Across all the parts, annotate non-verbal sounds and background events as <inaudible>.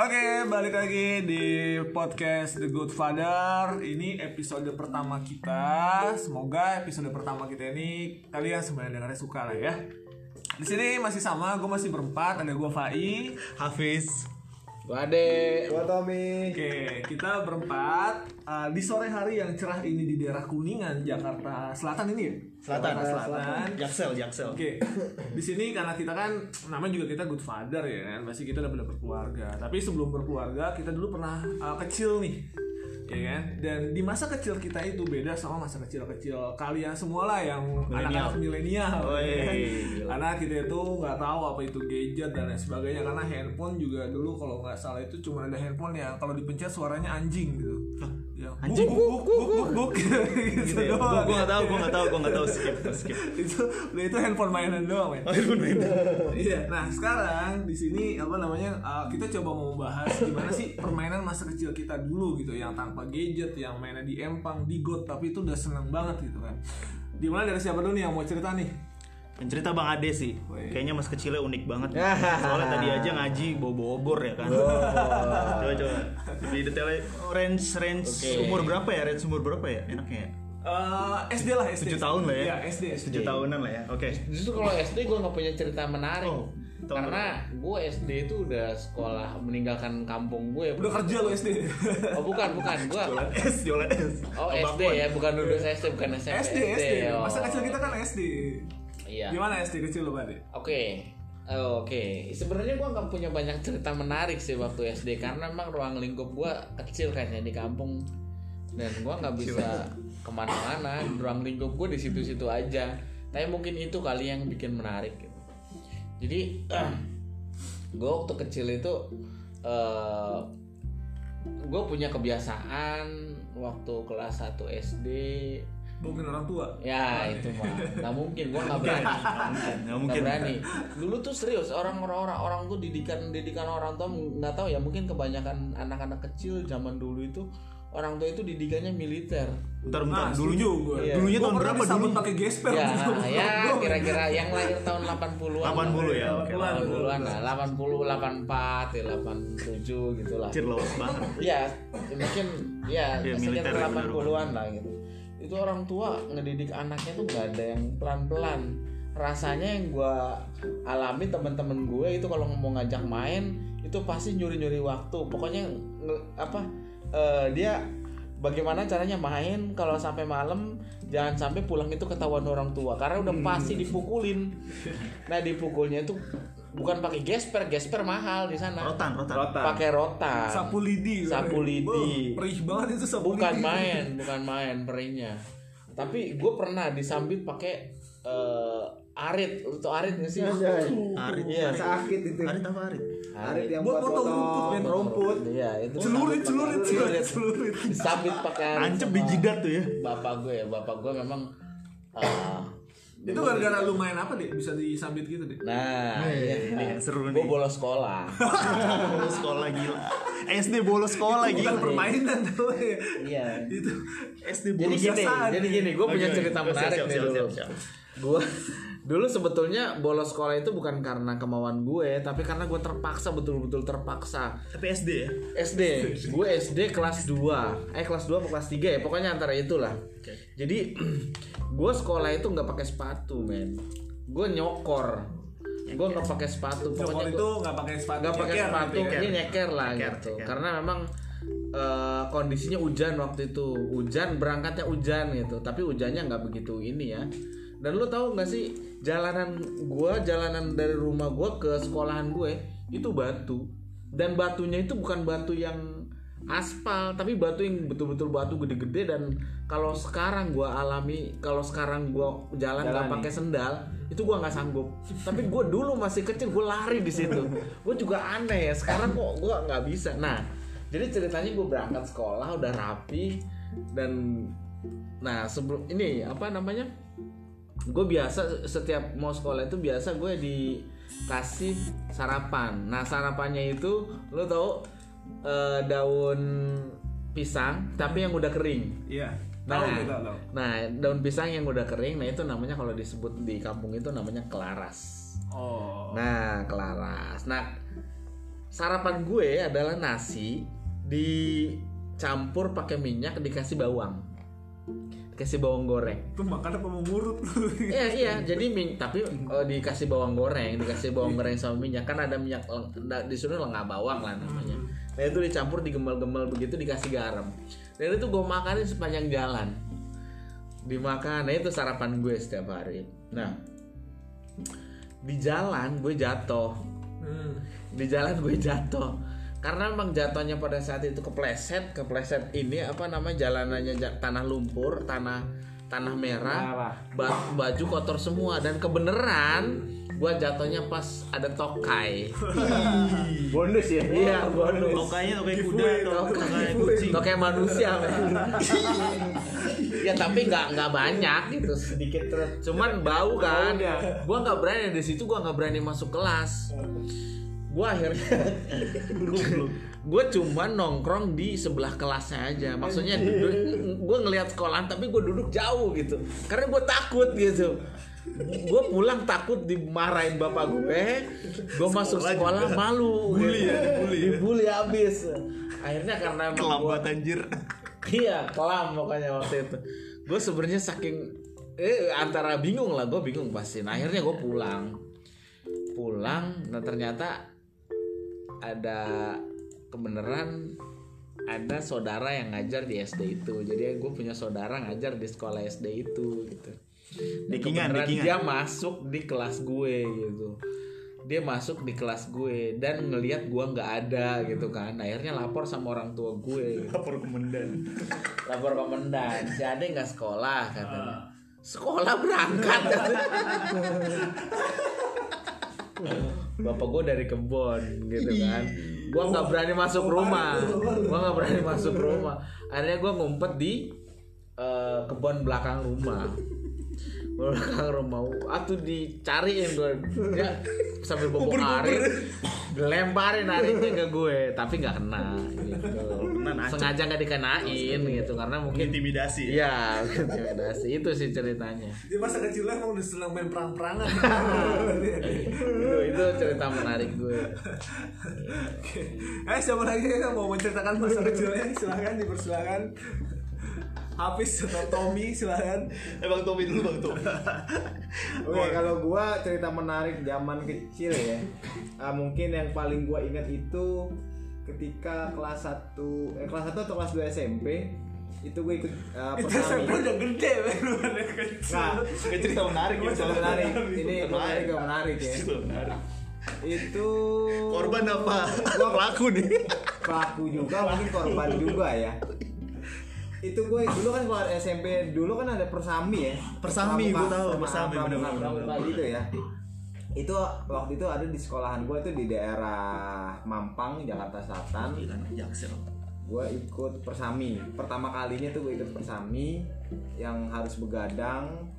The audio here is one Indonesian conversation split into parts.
Oke, balik lagi di podcast The Good Father. Ini episode pertama kita. Semoga episode pertama kita ini kalian sebenarnya dengarnya suka lah ya. Di sini masih sama, gue masih berempat. Ada gue Fai, Hafiz Gua Ade. Gua Tommy. Oke, kita berempat uh, di sore hari yang cerah ini di daerah Kuningan, Jakarta Selatan ini ya. Selatan Jakarta Selatan. Jaksel Jaksel Oke, di sini karena kita kan namanya juga kita good father ya kan, pasti kita udah berkeluarga. Tapi sebelum berkeluarga kita dulu pernah uh, kecil nih, ya kan. Dan di masa kecil kita itu beda sama masa kecil-kecil kalian semua lah yang anak-anak milenial. Ya kan? Karena kita itu nggak tahu apa itu gadget dan lain sebagainya. Karena handphone juga dulu kalau nggak salah itu cuma ada handphone yang kalau dipencet suaranya anjing gitu. Ya, Anjing? buk buk buk buk buk gitu, ya. doang. Gue gak tau, gue gak tau, gue gak tau skip, skip. <laughs> itu itu handphone mainan doang men. Oh, itu main. <laughs> Iya, nah sekarang di sini apa namanya uh, kita coba mau membahas gimana sih permainan masa kecil kita dulu gitu yang tanpa gadget, yang mainnya di empang, di got tapi itu udah seneng banget gitu kan. Dimulai dari siapa dulu nih yang mau cerita nih? Cerita Bang Ade sih, Woi. kayaknya mas kecilnya unik banget. <laughs> Soalnya tadi aja ngaji bawa obor ya kan. <laughs> coba coba. Lebih detailnya range range umur berapa ya? Range umur berapa ya? Enaknya ya? Eh, SD lah SD. 7 tahun lah ya. Iya, SD. SD. 7 tahunan lah ya. Oke. Justru kalau SD gue nggak punya cerita menarik. Oh, Karena gue SD itu udah sekolah meninggalkan kampung gue. Udah kerja lo SD. <laughs> Oh bukan bukan gue. Jualan es, jualan es. Oh SD ya, bukan dulu SD, bukan SMP. SD, SD. oh. Masa kecil kita kan SD. Iya. Gimana SD kecil lo, Bade? Oke. Oh, Oke, sebenarnya gue nggak punya banyak cerita menarik sih waktu SD karena emang ruang lingkup gue kecil kayaknya di kampung dan gue nggak bisa ke mana-mana. Ruang lingkup gue di situ-situ aja. Tapi mungkin itu kali yang bikin menarik. Gitu. Jadi <clears throat> gue waktu kecil itu eh gue punya kebiasaan waktu kelas 1 SD Mungkin orang tua. Ya itu mah nggak mungkin gue nggak berani nggak mungkin mungkin. berani dulu tuh serius orang orang orang orang tuh didikan didikan orang tua nggak tahu ya mungkin kebanyakan anak-anak kecil zaman dulu itu orang tua itu didikannya militer Bentar, bentar. Nah, dulunya, setuju gue. Iya. dulunya Gua tahun berapa dulu? pakai gesper. ya Gua- ya gua- kira-kira yang lahir tahun 80-an 80 ya, oke. 80-an lah 80 84 ya 87 gitu lah Anjir banget. ya mungkin ya Iya, sekitar militer, benar, 80-an lah gitu itu orang tua ngedidik anaknya tuh nggak ada yang pelan-pelan. Rasanya yang gua alami teman-teman gue itu kalau mau ngajak main itu pasti nyuri-nyuri waktu. Pokoknya apa eh, dia bagaimana caranya main kalau sampai malam jangan sampai pulang itu ketahuan orang tua. Karena udah pasti dipukulin. Nah dipukulnya itu bukan pakai gesper gesper mahal di sana Rotan, rotan. Rotan. pakai rotan Sapu lidi. Sapu lidi. Wah, Perih banget itu sapu bukan lidi. main bukan main perihnya tapi gue pernah disambit pakai eh, arit tau arit gak sih Arit. Iya. Sakit itu. Arit apa arit? Arit yang Buat potong rumput, men. rumput. iya itu Celurit, celurit, celurit, Celurit. disambit pakai arit Ancep sama di jidat tuh ya. bapak gue ya bapak gue memang eh, Itu gara-gara lu main apa deh? Bisa disambit gitu deh. nah iya, Nih, seru gue nih. bolos sekolah <laughs> bolos sekolah gila. SD bolos sekolah Bukan gila. permainan tuh ya. iya Itu SD jadi bolos gini biasaan. jadi gini gue punya cerita menarik nih dulu gue dulu sebetulnya bolos sekolah itu bukan karena kemauan gue tapi karena gue terpaksa betul-betul terpaksa. Tapi SD ya. SD gue SD kelas 2 eh kelas 2 atau kelas 3 ya? Pokoknya antara itulah. Oke. jadi <clears throat> gue sekolah itu nggak pakai sepatu men. Gue nyokor. Gue nggak pakai sepatu. Nyokor pokoknya itu nggak pakai sepatu. nggak pakai sepatu. ya. dia nyeker lah Nyeker, gitu. nyeker. karena memang eh, kondisinya hujan waktu itu. Hujan berangkatnya hujan gitu. Tapi hujannya nggak begitu ini ya. Dan lu tahu nggak sih jalanan gua jalanan dari rumah gua ke sekolahan gue itu batu. Dan batunya itu bukan batu yang aspal tapi batu yang betul-betul batu gede-gede. Dan kalau sekarang gua alami kalau sekarang gua jalan nggak pakai sendal itu gua nggak sanggup. Tapi gua dulu masih kecil gua lari di situ. Gua juga aneh ya sekarang kok gua nggak bisa. Nah jadi ceritanya gua berangkat sekolah udah rapi. Dan nah sebelum ini apa namanya gue biasa setiap mau sekolah itu biasa gue dikasih sarapan nah sarapannya itu lo tau eh, daun pisang tapi yang udah kering Iya. Nah, Tahu tahu tahu. nah daun pisang yang udah kering, nah itu namanya kalau disebut di kampung itu namanya kelaras. Oh. Nah, kelaras. Nah, sarapan gue adalah nasi dicampur pakai minyak dikasih bawang dikasih bawang goreng Tuh makan apa mau ngurut lu? Iya iya, jadi min tapi eh, dikasih bawang goreng, dikasih bawang goreng sama minyak kan ada minyak di sini lengah bawang lah namanya. Nah itu dicampur digembal-gembal begitu dikasih garam. Dan itu gue makanin sepanjang jalan. Dimakan, nah itu sarapan gue setiap hari. Nah di jalan gue jatuh, Hmm. di jalan gue jatuh. Karena emang jatuhnya pada saat itu kepleset, kepleset ini apa namanya jalanannya ja- tanah lumpur, tanah tanah merah Merah. ba- baju kotor semua. Dan kebeneran gua jatuhnya pas ada tokai. <laughs> Bonus ya. iya bonus. Tokainya tokai kuda atau tokai tokai kucing. tokai manusia <laughs> ya tapi nggak nggak banyak gitu. Sedikit terus. cuman bau kan. gua nggak berani di situ gua nggak berani masuk kelas gua akhirnya <laughs> gue cuma nongkrong di sebelah kelasnya aja maksudnya gue ngelihat sekolahan tapi gue duduk jauh gitu karena gue takut gitu gue pulang takut dimarahin bapak gue gue masuk sekolah malu Bully gitu. ya, dibully ya. dibully abis akhirnya karena emang gua- Kelambat anjir. Iya, kelam pokoknya waktu itu. Gue sebenarnya saking eh antara bingung lah, gue bingung pasti. Nah, akhirnya gue pulang. Pulang, nah ternyata ada kebenaran ada saudara yang ngajar di SD itu. Jadi gue punya saudara ngajar di sekolah SD itu gitu. Dan Dekingan, kebenaran dekingan. Dia masuk di kelas gue gitu. Dia masuk di kelas gue dan ngelihat gue nggak ada gitu kan. Akhirnya lapor sama orang tua gue. <laughs> Lapor komandan. lapor komandan si Ade nggak sekolah katanya sekolah berangkat <laughs> bapak gue dari kebon gitu kan. Gue nggak berani masuk rumah. gue nggak berani. Masuk rumah. Akhirnya gue ngumpet di eh, kebun belakang rumah. Belakang rumah. Atuh dicariin gue dia sambil bobo arit dilemparin aritnya ke gue tapi nggak kena gitu Sengaja nggak dikenain gitu karena mungkin Intimidasi. iya intimidasi itu sih ceritanya Di masa kecilnya emang udah senang main perang-perangan. <laughs> itu, itu cerita menarik gue eh siapa lagi yang mau menceritakan masa kecilnya? Silahkan dipersilakan. Hafiz atau Tommy silahkan. Eh Bang Tommy dulu Bang Tommy. <laughs> Oke, kalau gua cerita menarik zaman kecil ya. ah, mungkin yang paling gua ingat itu ketika kelas 1 eh kelas 1 atau kelas 2 SMP itu gue ikut uh, Itu. SMP udah gede kecil. Nah, Ini cerita menarik ya. cerita menarik. Ini Menarik. gak menarik ya. Menarik. Itu Korban apa? Pelaku nih. pelaku juga mungkin korban juga ya itu gue dulu kan keluar SMP dulu kan ada persami ya Persami, gue tahu, persami, pramuka gitu ya itu waktu itu ada di sekolahan gue itu di daerah Mampang Jakarta Selatan. Gue ikut persami. Pertama kalinya tuh gue ikut persami yang harus begadang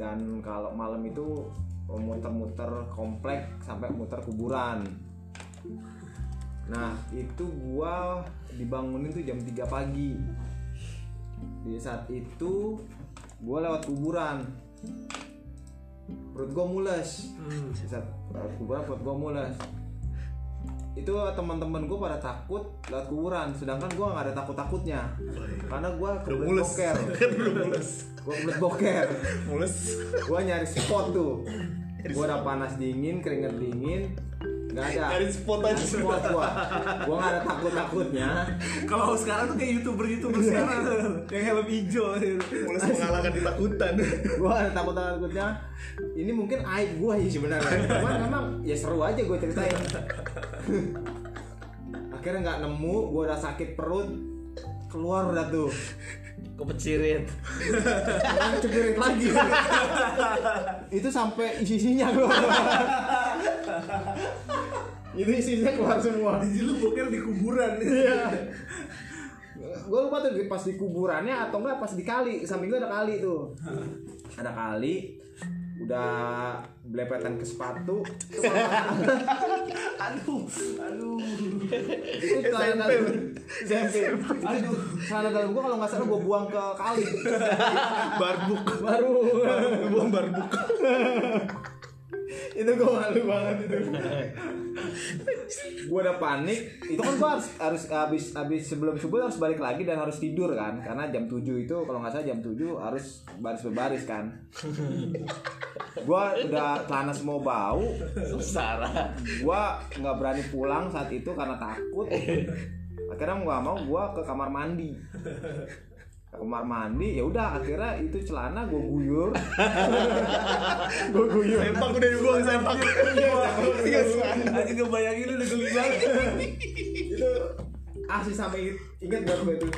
dan kalau malam itu muter-muter komplek sampai muter kuburan. Nah itu gua dibangunin tuh jam 3 pagi. Di saat itu gua lewat kuburan perut gua mules. Hmm. saat kuburan perut gua mules. Itu teman-teman gue pada takut lewat kuburan sedangkan gue nggak ada takut takutnya karena gue kebelet boker. <laughs> Kan gue kebelet boker. Mules. gue nyari spot tuh. Gue udah panas dingin keringet dingin nggak ada. Nyari spot aja. Spot gue gue nggak ada takut takutnya Kalau sekarang tuh kayak youtuber-youtuber sekarang. Yang helm hijau. Gitu. Mules mengalahkan ketakutan. gue ada takut takutnya ini mungkin aib gue sih sebenarnya. Cuman memang ya seru aja gue ceritain. Akhirnya nggak nemu gue udah sakit perut. Keluar udah tuh. Kepecirit cepirit lagi. Itu sampai isi-isinya gue itu isinya keluar semua Jadi lu boker di kuburan. Iya. <laughs> gue lupa tuh pas di kuburannya atau enggak pas di kali samping gue ada kali tuh ada kali udah belepetan ke sepatu <laughs> aduh, aduh. itu celana dalam SMP aduh celana dalam gue kalau nggak salah gue buang ke kali <laughs> Barbuk. baru Buang barbuk. Itu gue malu banget itu. Gue udah panik. Itu kan gue harus harus habis habis sebelum subuh harus balik lagi dan harus tidur kan. Karena jam 7 itu kalau nggak salah jam 7 harus baris berbaris kan. Gue udah celana semua bau. Susah lah. gue nggak berani pulang saat itu karena takut. Akhirnya nggak mau gue ke kamar mandi kamar mandi ya udah akhirnya itu celana gue guyur. <laughs> Gue guyur. Sempak udah dibuang sempak. Aja ngebayangin udah geli banget. itu asli sampai ingat gak gue itu?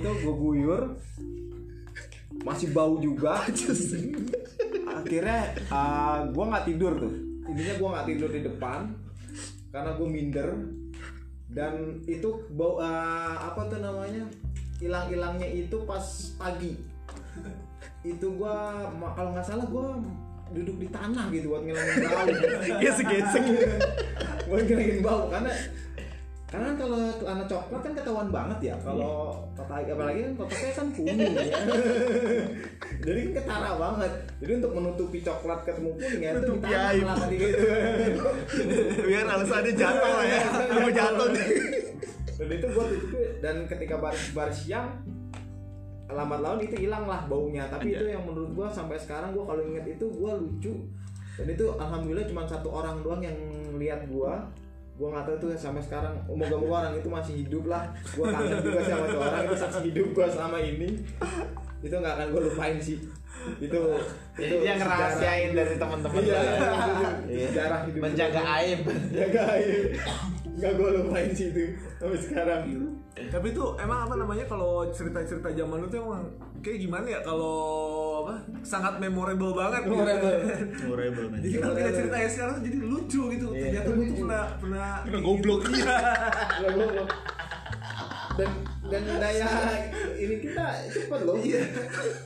Itu gue guyur. Masih bau juga. Akhirnya uh, gue nggak tidur tuh. Intinya gue nggak tidur di depan karena gue minder. Dan itu bau uh, apa tuh namanya hilang-hilangnya itu pas pagi itu gue kalau nggak salah gue duduk di tanah gitu buat ngilangin bau <laughs> Gesek-gesek. buat ngilangin bau karena karena kalau celana coklat kan ketahuan banget ya kalau apalagi apalagi kan kotaknya kan kuning ya <laughs> jadi kan ketara banget jadi untuk menutupi coklat ketemu kuning ya itu lah tadi gitu Biar alasannya jatuh lah ya. Mau jatuh nih. Dan itu gua tutupi dan ketika baris baris siang lambat laun itu hilang lah baunya. Tapi Iya. itu yang menurut gua sampai sekarang gua kalau inget itu gua lucu. Dan itu alhamdulillah cuma satu orang doang yang lihat gua. Gua nggak tahu tuh sampai sekarang. Moga-moga orang itu masih hidup lah. Gua kangen juga sih sama orang itu saksi hidup gua selama ini. Itu nggak akan gua lupain sih itu itu Dia sejarah- ngerahasiain dari teman-teman. iya ya. itu Iya. sejarah hidup Menjaga aib. jaga aib nggak gua lupain sih itu sampai sekarang Tapi itu emang apa namanya kalau cerita-cerita zaman itu emang kayak gimana ya kalau apa sangat memorable banget gitu. Memorable. Memorable. Jadi kalau kita ceritain sekarang jadi lucu gitu. Iya. Ternyata gue tuh pernah pernah Pernah goblok. Iya. Goblok. dan dan daya ini kita cepet loh. Iya.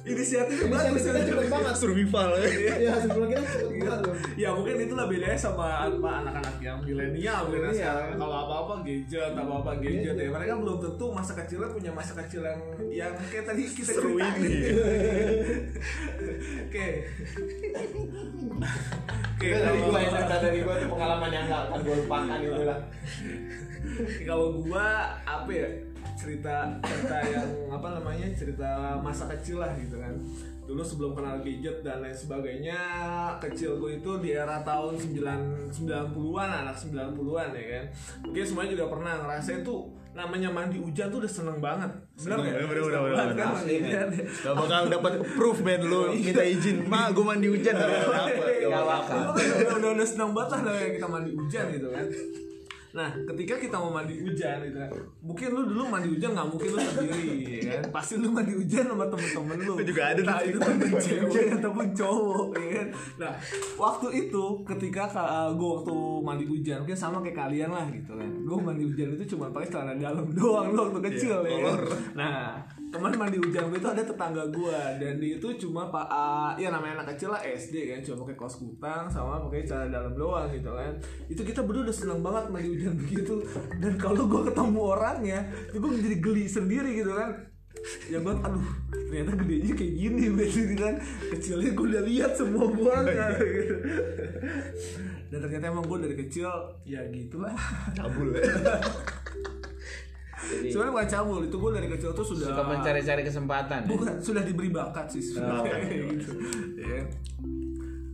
Inisiatifnya bagus. Kita cepet banget. Survival. Ya. ya sebelum kita cepet banget loh. Ya mungkin itulah bedanya sama apa anak-anak yang milenial mungkin Milenial. sekarang kalau apa-apa gadget apa-apa gadget ya. Mereka belum tentu masa kecilnya punya masa kecil yang yang kayak tadi kita Seru ini. <laughs> Oke. Oke, dari gua cerita dari gua itu pengalaman yang gak akan gua lupakan itu lah kalau gua apa ya cerita cerita yang apa namanya cerita masa kecil lah gitu kan dulu sebelum kenal gadget dan lain sebagainya kecil gue itu di era tahun 9 90-an anak 90-an ya kan mungkin semuanya juga pernah ngerasain tuh namanya mandi hujan tuh udah seneng banget bener Seneng, nggak? bener, bener, Seneng bener, bener. kan Gak bakal dapat proof man lu minta izin. Ma, gue mandi hujan gak apa. Gak kan udah, udah, senang banget lah kita mandi hujan gitu kan Nah, ketika kita mau mandi hujan gitu kan, mungkin lu dulu mandi hujan nggak mungkin lu sendiri, ya kan? Pasti lu mandi hujan sama temen-temen lu. Itu juga ada Entah itu temen cewek ataupun cowok, ya kan? Nah, waktu itu ketika gue waktu mandi hujan, mungkin sama kayak kalian lah gitu kan. Gue mandi hujan itu cuma pakai celana dalam <laughs> doang lu waktu kecil ya. kan? Nah, teman mandi hujan gue itu ada tetangga gue dan dia itu cuma pak ah, ya namanya anak kecil lah SD kan cuma pakai kaos kutang sama pakai celana dalam doang gitu kan. Itu kita berdua udah seneng banget mandi hujan begitu. Dan kalau gue ketemu orangnya itu gue menjadi geli sendiri gitu kan. Ya gue aduh ternyata gedenya kayak gini gitu kan kecilnya gue udah lihat semua buahnya gitu. dan ternyata emang gue dari kecil ya gitulah. Cabul ya. <laughs> Jadi sebenarnya bukan cabul itu gue dari kecil tuh sudah suka mencari-cari kesempatan. ya? bukan sudah diberi bakat sih sebenarnya <laughs> gitu ya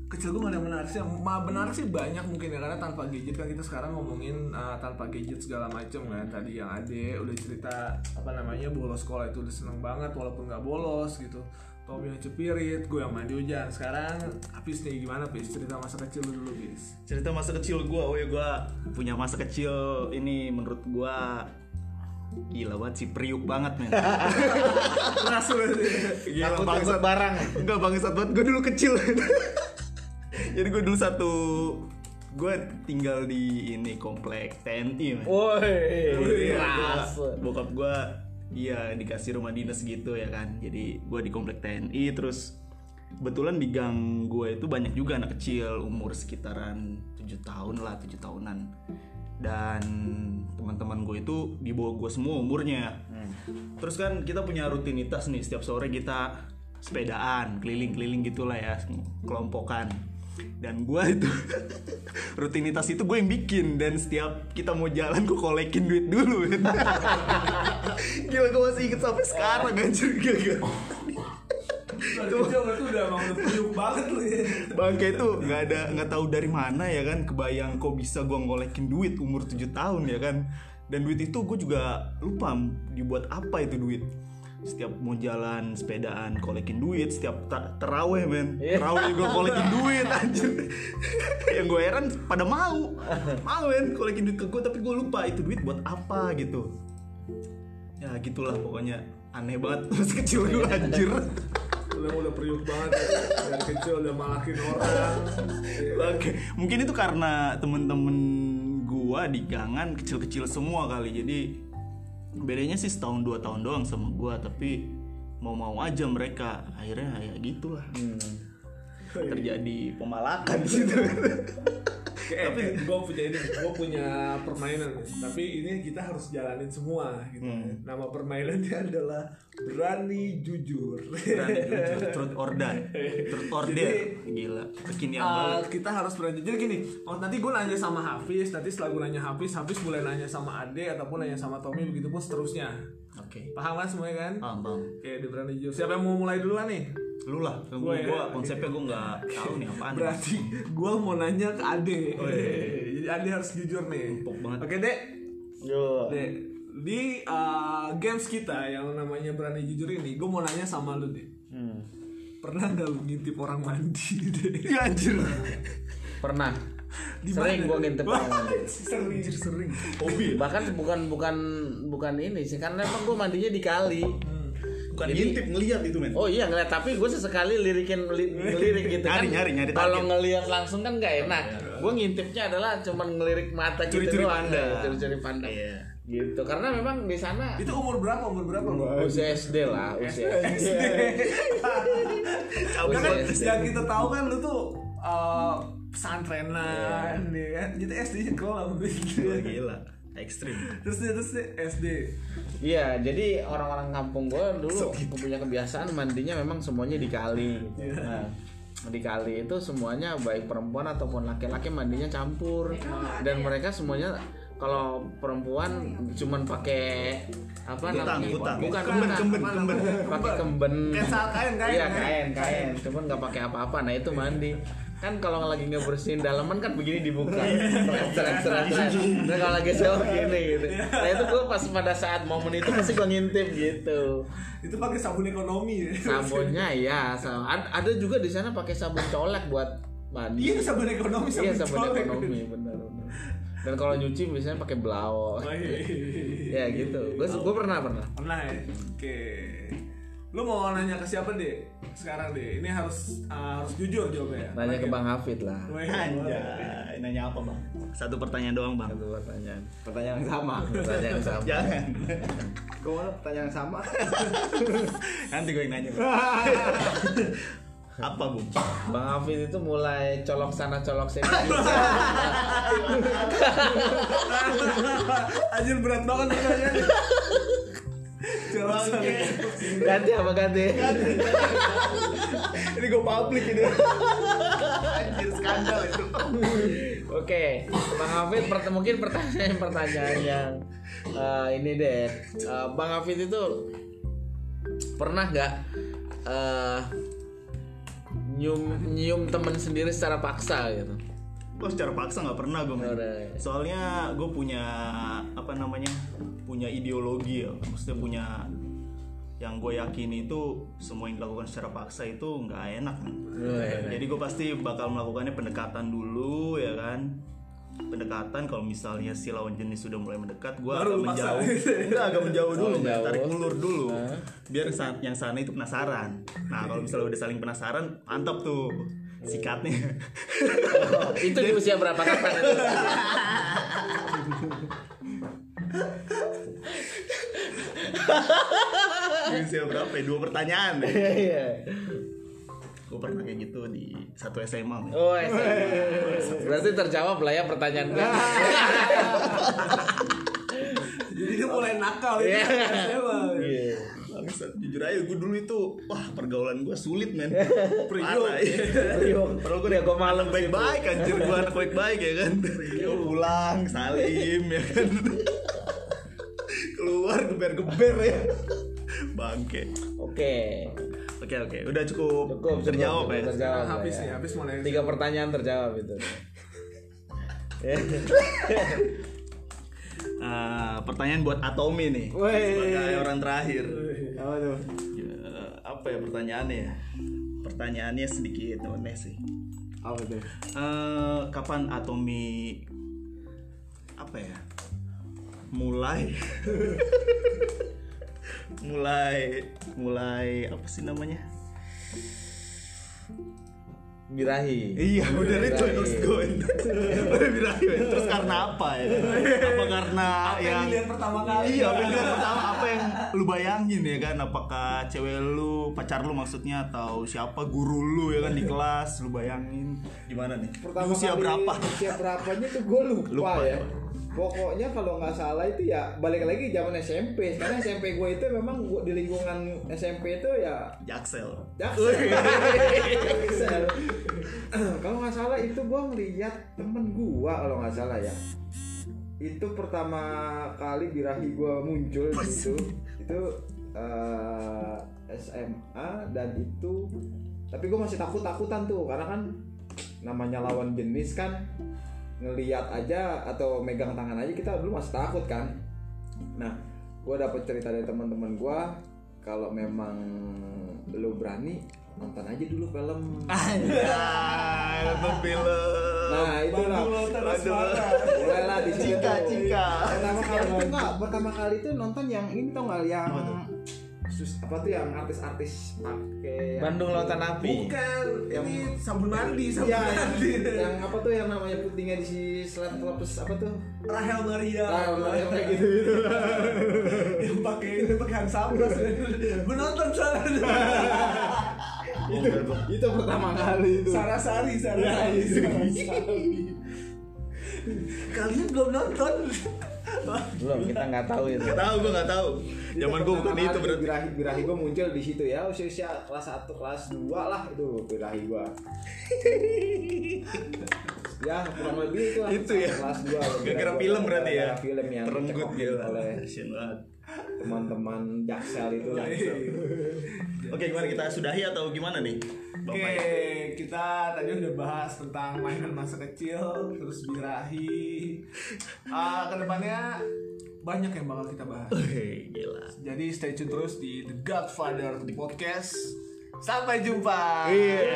kecil gue gak ada yang menarik sih Ma, benar sih banyak mungkin ya karena tanpa gadget kan kita sekarang ngomongin uh, tanpa gadget segala macam kan tadi yang ade udah cerita apa namanya bolos sekolah itu udah seneng banget walaupun nggak bolos gitu Tom yang cepirit, gue yang mandi hujan. Sekarang Apis nih gimana Pis? Cerita masa kecil lu dulu Pis Cerita masa kecil gue, oh ya gue punya masa kecil ini menurut gue gila banget sih priuk banget men. <laughs> Langsung aja Gila ikut barang. Enggak bangsat banget gue dulu kecil. <laughs> Jadi gue dulu satu gue tinggal di ini komplek TNI men. Woi, Iya, keras. bokap gue iya dikasih rumah dinas gitu ya kan jadi gue di komplek TNI terus kebetulan di gang gue itu banyak juga anak kecil umur sekitaran tujuh tahun lah tujuh tahunan dan teman-teman gue itu di bawah gue semua umurnya. Terus kan kita punya rutinitas nih setiap sore kita sepedaan keliling-keliling gitulah ya kelompokan dan gue itu <laughs> rutinitas itu gue yang bikin. Dan setiap kita mau jalan gue kolekin duit dulu. <laughs> Gila gue masih inget sampai sekarang anjir. Gila Itu itu udah emang udah priuk banget lu ya. bangke itu nggak ada nggak tahu dari mana ya kan kebayang kok bisa gue ngolekin duit umur 7 tahun ya kan. Dan duit itu gue juga lupa dibuat apa itu duit. Setiap mau jalan sepedaan kolekin duit setiap ta- teraweh men. Iya. teraweh gue kolekin <laughs> duit anjir. Yang gue heran pada mau. Mau men kolekin duit ke gue tapi gue lupa itu duit buat apa gitu. Ya gitulah pokoknya. Aneh banget terus kecil gue anjir Udah udah priuk banget. ya. Dari kecil udah malakin orang. Oke, mungkin itu karena temen-temen gua di gangan kecil-kecil semua kali. Jadi bedanya sih setahun dua tahun doang sama gua, tapi mau-mau aja mereka. Akhirnya ya gitulah. Terjadi pemalakan di <laughs> situ. Tapi gue punya ini, gue punya permainan. Tapi ini kita harus jalanin semua. Gitu. Hmm. Nama permainannya adalah berani jujur. Berani jujur, truth or. Truth or dare. Gila, kekinian Uh, banget. kita harus berani jadi gini oh, nanti gue nanya sama Hafiz nanti setelah gue nanya Hafiz Hafiz mulai nanya sama Ade ataupun nanya sama Tommy begitu pun seterusnya Oke. paham kan semuanya kan Paham, paham. oke di berani jujur siapa yang mau mulai duluan nih Lu lah, gua, Gua ya. gua konsepnya gua nggak tahu nih apaan. berarti gue mau nanya ke Ade Oh, iya. jadi Ade harus jujur nih Empuk banget. oke dek Yo. dek di uh, games kita yang namanya berani jujur ini gue mau nanya sama lu deh Hmm. pernah nggak lu ngintip orang mandi <laughs> deh Ya anjir. Pernah. Di Sering gua ngintip orang mandi. <laughs> sering sering. Hobi. Bahkan bukan bukan bukan ini sih karena emang gue mandinya di kali. Bukan Jadi- ngintip ngeliat itu men. Oh iya ngeliat tapi gue sesekali lirikin li- ngelirik gitu kan. Nyari, nyari, nyari Kalau ngeliat langsung kan gak enak. Gue ngintipnya adalah cuman ngelirik mata gitu Curi-curi doang, pandang. ya, Curi-curi pandang. Iya. Gitu. Karena memang di sana itu umur berapa umur berapa lu? usia SD lah, usia SD. Karena <laughs> kan yang kita tahu kan lu tuh uh, pesantrenan ya kan. Jadi SD nya kelam Wah, gila. Ekstrim. Terus dia terus dia SD. Iya, jadi orang-orang kampung gue dulu punya kebiasaan mandinya memang semuanya di kali. gitu. Nah, di kali itu semuanya baik perempuan ataupun laki-laki mandinya campur dan mereka semuanya kalau perempuan cuman pakai apa namanya? kutang. Bukan Kemben, kemben, kemben. Pakai kemben. Kain, kain, Iya, kain, kain. Cuman nggak pakai apa-apa. Nah, itu mandi. Kan kalau lagi ngebersihin dalaman kan begini dibuka. Seret, seret. Nah, kalau lagi sewa gini gitu. Nah, itu gue pas pada saat momen itu pasti gue ngintip gitu. Itu pakai sabun ekonomi ya. Sabunnya ya, sa- ad- ada juga di sana pakai sabun colek buat mandi. Iya sabun ekonomi sabun Iya, sabun colek. ekonomi benar benar. Dan kalau nyuci biasanya pakai Oh, blau. iya, iya, iya. Ya gitu. Gue gue pernah pernah. Pernah ya? Oke. Lu mau nanya ke siapa deh? Sekarang deh. Ini harus uh, harus jujur jawabnya. Nanya ke Bang Hafid lah. Anjay, nanya apa bang? Satu pertanyaan doang bang. Satu pertanyaan. Pertanyaan yang sama. Pertanyaan yang sama. Jangan. Gue mau pertanyaan yang sama. <laughs> Nanti gue yang nanya. <laughs> apa bung? Bang Hafid itu mulai colok sana colok sini. <laughs> Anjir berat banget pertanyaannya. Ganti apa ganti? Ini gue publik ini. Anjir skandal itu. Oke, Bang Hafid pert- mungkin pertanyaan pertanyaan yang eh, ini deh. Eh, Bang Hafid itu pernah nggak eh, nyium nyium temen sendiri secara paksa gitu? Gue secara paksa nggak pernah gue. Soalnya gue punya apa namanya? Punya ideologi ya. Maksudnya punya yang gue yakini itu semua yang dilakukan secara paksa itu nggak enak. men. Wih, Jadi gue pasti bakal melakukannya pendekatan dulu ya kan pendekatan kalau misalnya si lawan jenis sudah mulai mendekat gue agak menjauh enggak agak menjauh dulu Oh, men. menjauh. tarik ulur dulu biar sa- yang sana itu penasaran nah kalau misalnya udah saling penasaran mantap tuh sikatnya itu di usia berapa kapan <laughs> usia berapa ya? dua pertanyaan deh Iya. gue pernah kayak gitu di satu SMA. Oh, SMA. Berarti terjawab lah ya pertanyaan gue. Jadi dia mulai nakal ya. Iya. SMA. Iya. Bangsat, jujur aja gue dulu itu wah pergaulan gue sulit men. Priok. Ya. Padahal gue Ya, gua malam baik-baik anjir gue anak baik-baik ya kan. Gue pulang salim ya kan. Keluar geber-geber ya. Bangke. Oke. Oke oke, udah cukup, Cukup terjawab ya. Terjawab. lah habis ya. nih, habis mulai Tiga pertanyaan terjawab itu. Ah, <laughs> pertanyaan buat Atomi nih. Wey. Sebagai orang terakhir. Apa tuh? Ya, apa ya pertanyaannya ya? Pertanyaannya sedikit aneh sih. Apa tuh? Eh, kapan Atomi apa ya? Mulai <laughs> mulai mulai apa sih namanya? Birahi. Iya, benar itu terus. <laughs> Udah birahi. Terus karena apa ya? Apa karena Apa yang yang dilihat pertama kali? Iya, pilihan pertama apa yang lu bayangin ya kan? Apakah cewek lu, pacar lu maksudnya atau siapa guru lu ya kan di kelas lu bayangin gimana nih? Di usia kali berapa? Usia berapanya tuh gue lupa, Lupa, ya. ya. Pokoknya kalau nggak salah itu ya balik lagi zaman SMP. Karena SMP gue itu memang gua, di lingkungan SMP itu ya Jaksel. Jaksel. <laughs> Jaksel. kalau nggak salah itu gue ngeliat temen gue kalau nggak salah ya. Itu pertama kali birahi gue muncul di situ itu eh, SMA dan itu tapi gue masih takut takutan tuh karena kan namanya lawan jenis kan ngeliat aja atau megang tangan aja kita dulu masih takut kan nah gue dapet cerita dari teman-teman gue kalau memang lu berani nonton aja dulu film Anjay, nonton film. nah itulah. Asmara. mulailah di situ Cika, tuh. cika. pertama kali itu enggak pertama kali itu nonton yang ini tau nggak yang? Sus apa tuh yang artis-artis pakai yang- Bandung Lautan Api. Bukan, ini sabun mandi, sabun Iya, yang, mandi. yang apa tuh yang namanya putihnya di si selat telepes apa tuh? Rahel Maria. Ah, <laughs> yang kayak gitu gitu. yang pakai pakai Hansaplast. Gue nonton sana. <laughs> itu, itu pertama kali itu. Sarasari, Ya, Sarasari. Kalian belum nonton? Belum, kita nggak tahu itu. Gak tahu gue gak tahu. Zaman gue bukan itu berarti. birahi birahi gue muncul di situ ya usia usia kelas 1 kelas 2 lah itu birahi gue ya kurang lebih itu lah Itu ya. kelas 2 Gara-gara film berarti ya. film yang Terenggut dicekokin gila. oleh teman-teman jaksel itu lah. Oke, gimana kita sudahi atau gimana nih? Oke, kita tadi udah bahas tentang mainan masa kecil, terus birahi. <laughs> Ah, ke depannya banyak yang bakal kita bahas. Wih, gila. Jadi stay tune terus di The Godfather Podcast. Sampai jumpa. Iya.